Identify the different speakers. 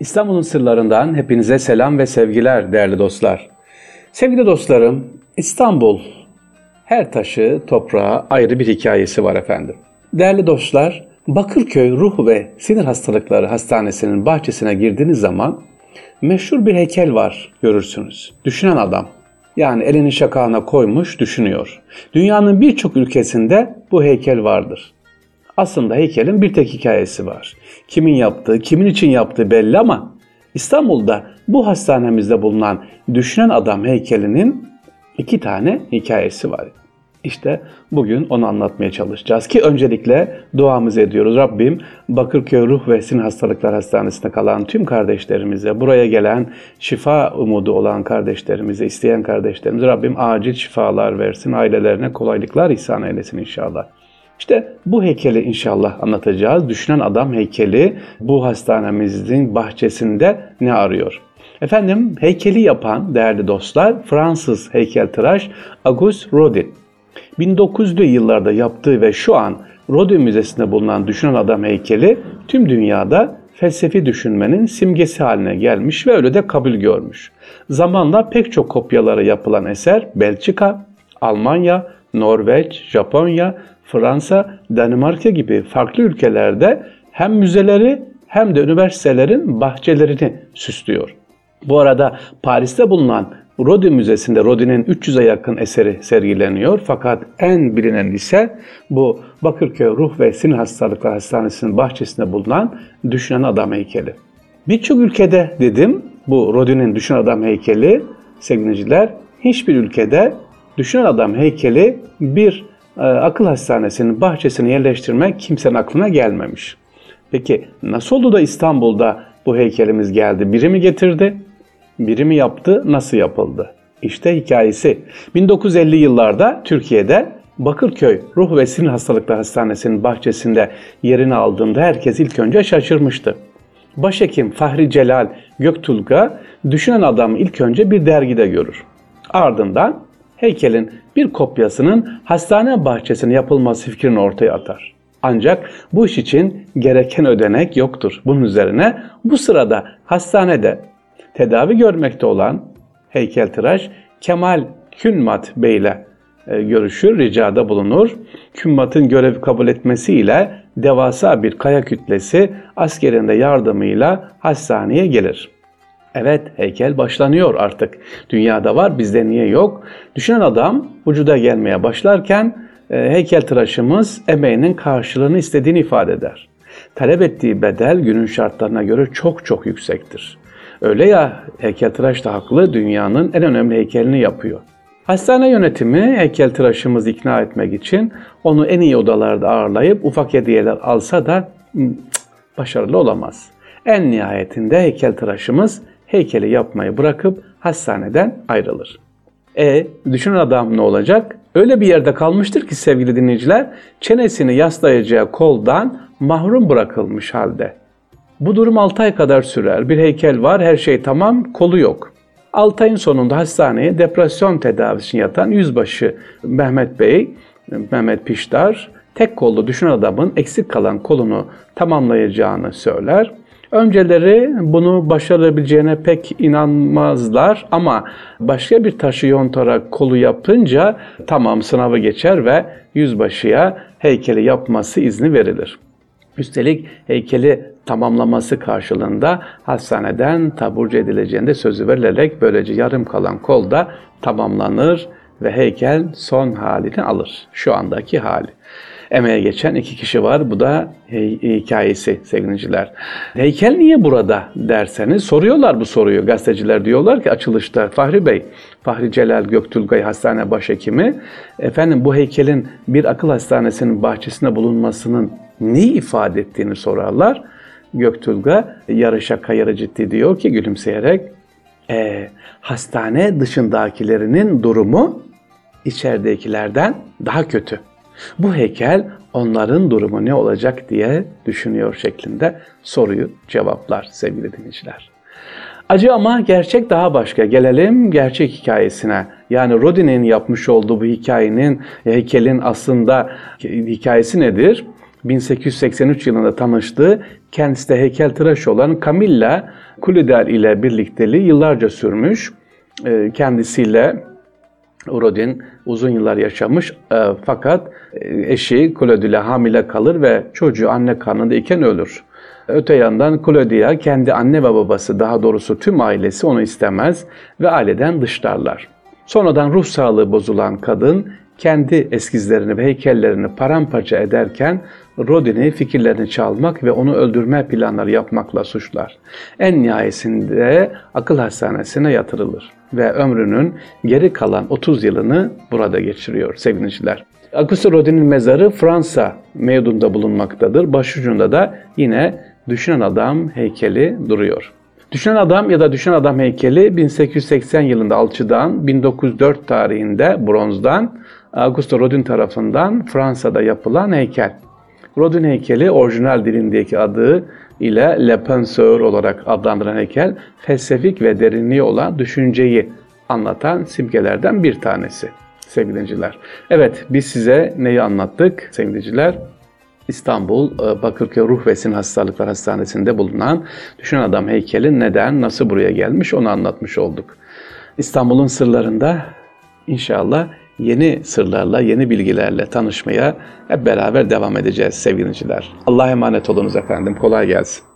Speaker 1: İstanbul'un sırlarından hepinize selam ve sevgiler değerli dostlar. Sevgili dostlarım, İstanbul her taşı, toprağa ayrı bir hikayesi var efendim. Değerli dostlar, Bakırköy Ruh ve Sinir Hastalıkları Hastanesi'nin bahçesine girdiğiniz zaman meşhur bir heykel var görürsünüz. Düşünen adam. Yani elini şakağına koymuş düşünüyor. Dünyanın birçok ülkesinde bu heykel vardır. Aslında heykelin bir tek hikayesi var. Kimin yaptığı, kimin için yaptığı belli ama İstanbul'da bu hastanemizde bulunan Düşünen Adam heykelinin iki tane hikayesi var. İşte bugün onu anlatmaya çalışacağız ki öncelikle duamızı ediyoruz. Rabbim Bakırköy Ruh ve Sinir Hastalıklar Hastanesi'nde kalan tüm kardeşlerimize, buraya gelen şifa umudu olan kardeşlerimize, isteyen kardeşlerimize Rabbim acil şifalar versin, ailelerine kolaylıklar ihsan eylesin inşallah. İşte bu heykeli inşallah anlatacağız. Düşünen adam heykeli bu hastanemizin bahçesinde ne arıyor? Efendim heykeli yapan değerli dostlar Fransız heykeltıraş Auguste Rodin. 1900'lü yıllarda yaptığı ve şu an Rodin Müzesi'nde bulunan Düşünen Adam heykeli tüm dünyada felsefi düşünmenin simgesi haline gelmiş ve öyle de kabul görmüş. Zamanla pek çok kopyaları yapılan eser Belçika, Almanya, Norveç, Japonya, Fransa, Danimarka gibi farklı ülkelerde hem müzeleri hem de üniversitelerin bahçelerini süslüyor. Bu arada Paris'te bulunan Rodin Müzesi'nde Rodin'in 300'e yakın eseri sergileniyor. Fakat en bilinen ise bu Bakırköy Ruh ve Sinir Hastalıkları Hastanesi'nin bahçesinde bulunan Düşünen Adam heykeli. Birçok ülkede dedim bu Rodin'in Düşünen Adam heykeli sevgiliciler hiçbir ülkede Düşünen Adam heykeli bir e, akıl hastanesinin bahçesine yerleştirmek kimsenin aklına gelmemiş. Peki nasıl oldu da İstanbul'da bu heykelimiz geldi? Biri mi getirdi? Biri mi yaptı? Nasıl yapıldı? İşte hikayesi. 1950 yıllarda Türkiye'de Bakırköy Ruh ve Sinir Hastalıkları Hastanesi'nin bahçesinde yerini aldığında herkes ilk önce şaşırmıştı. Başhekim Fahri Celal Göktulga düşünen adamı ilk önce bir dergide görür. Ardından heykelin bir kopyasının hastane bahçesine yapılması fikrini ortaya atar. Ancak bu iş için gereken ödenek yoktur. Bunun üzerine bu sırada hastanede tedavi görmekte olan heykeltıraş Kemal Künmat Bey ile e, görüşür, ricada bulunur. Künmat'ın görev kabul etmesiyle devasa bir kaya kütlesi askerinde yardımıyla hastaneye gelir. Evet heykel başlanıyor artık. Dünyada var bizde niye yok? Düşünen adam vücuda gelmeye başlarken e, heykel tıraşımız emeğinin karşılığını istediğini ifade eder. Talep ettiği bedel günün şartlarına göre çok çok yüksektir. Öyle ya heykeltıraş da haklı dünyanın en önemli heykelini yapıyor. Hastane yönetimi heykeltıraşımızı ikna etmek için onu en iyi odalarda ağırlayıp ufak hediyeler alsa da cık, başarılı olamaz. En nihayetinde heykeltıraşımız heykeli yapmayı bırakıp hastaneden ayrılır. E düşünün adam ne olacak? Öyle bir yerde kalmıştır ki sevgili dinleyiciler çenesini yaslayacağı koldan mahrum bırakılmış halde. Bu durum 6 ay kadar sürer. Bir heykel var, her şey tamam, kolu yok. 6 ayın sonunda hastaneye depresyon tedavisini yatan yüzbaşı Mehmet Bey, Mehmet Piştar, tek kollu düşün adamın eksik kalan kolunu tamamlayacağını söyler. Önceleri bunu başarabileceğine pek inanmazlar ama başka bir taşı yontarak kolu yapınca tamam sınavı geçer ve yüzbaşıya heykeli yapması izni verilir. Üstelik heykeli tamamlaması karşılığında hastaneden taburcu edileceğinde sözü verilerek böylece yarım kalan kol da tamamlanır ve heykel son halini alır. Şu andaki hali. Emeğe geçen iki kişi var. Bu da hikayesi sevgiliciler. Heykel niye burada derseniz soruyorlar bu soruyu. Gazeteciler diyorlar ki açılışta Fahri Bey, Fahri Celal Göktürkay Hastane Başhekimi efendim bu heykelin bir akıl hastanesinin bahçesinde bulunmasının neyi ifade ettiğini sorarlar. Göktürk'a yarı şaka yarı ciddi diyor ki gülümseyerek e, hastane dışındakilerinin durumu içeridekilerden daha kötü. Bu heykel onların durumu ne olacak diye düşünüyor şeklinde soruyu cevaplar sevgili dinleyiciler. Acı ama gerçek daha başka. Gelelim gerçek hikayesine. Yani Rodin'in yapmış olduğu bu hikayenin, heykelin aslında hikayesi nedir? 1883 yılında tanıştığı kendisi de heykeltıraş olan Camilla Kulidel ile birlikteliği yıllarca sürmüş. E, kendisiyle Rodin uzun yıllar yaşamış e, fakat eşi Claudia hamile kalır ve çocuğu anne karnında iken ölür. Öte yandan Claudia kendi anne ve babası daha doğrusu tüm ailesi onu istemez ve aileden dışlarlar. Sonradan ruh sağlığı bozulan kadın kendi eskizlerini ve heykellerini paramparça ederken Rodin'i fikirlerini çalmak ve onu öldürme planları yapmakla suçlar. En nihayesinde akıl hastanesine yatırılır ve ömrünün geri kalan 30 yılını burada geçiriyor sevgiliciler. Auguste Rodin'in mezarı Fransa Meudun'da bulunmaktadır. Başucunda da yine Düşünen Adam heykeli duruyor. Düşünen Adam ya da Düşünen Adam heykeli 1880 yılında alçıdan 1904 tarihinde bronzdan Augusto Rodin tarafından Fransa'da yapılan heykel. Rodin heykeli orijinal dilindeki adı ile Le Penseur olarak adlandırılan heykel felsefik ve derinliği olan düşünceyi anlatan simgelerden bir tanesi sevgili Evet biz size neyi anlattık sevgili İstanbul e, Bakırköy Ruh ve Sinir Hastalıklar Hastanesi'nde bulunan Düşün Adam heykeli neden, nasıl buraya gelmiş onu anlatmış olduk. İstanbul'un sırlarında inşallah yeni sırlarla, yeni bilgilerle tanışmaya hep beraber devam edeceğiz sevgiliciler. Allah'a emanet olunuz efendim. Kolay gelsin.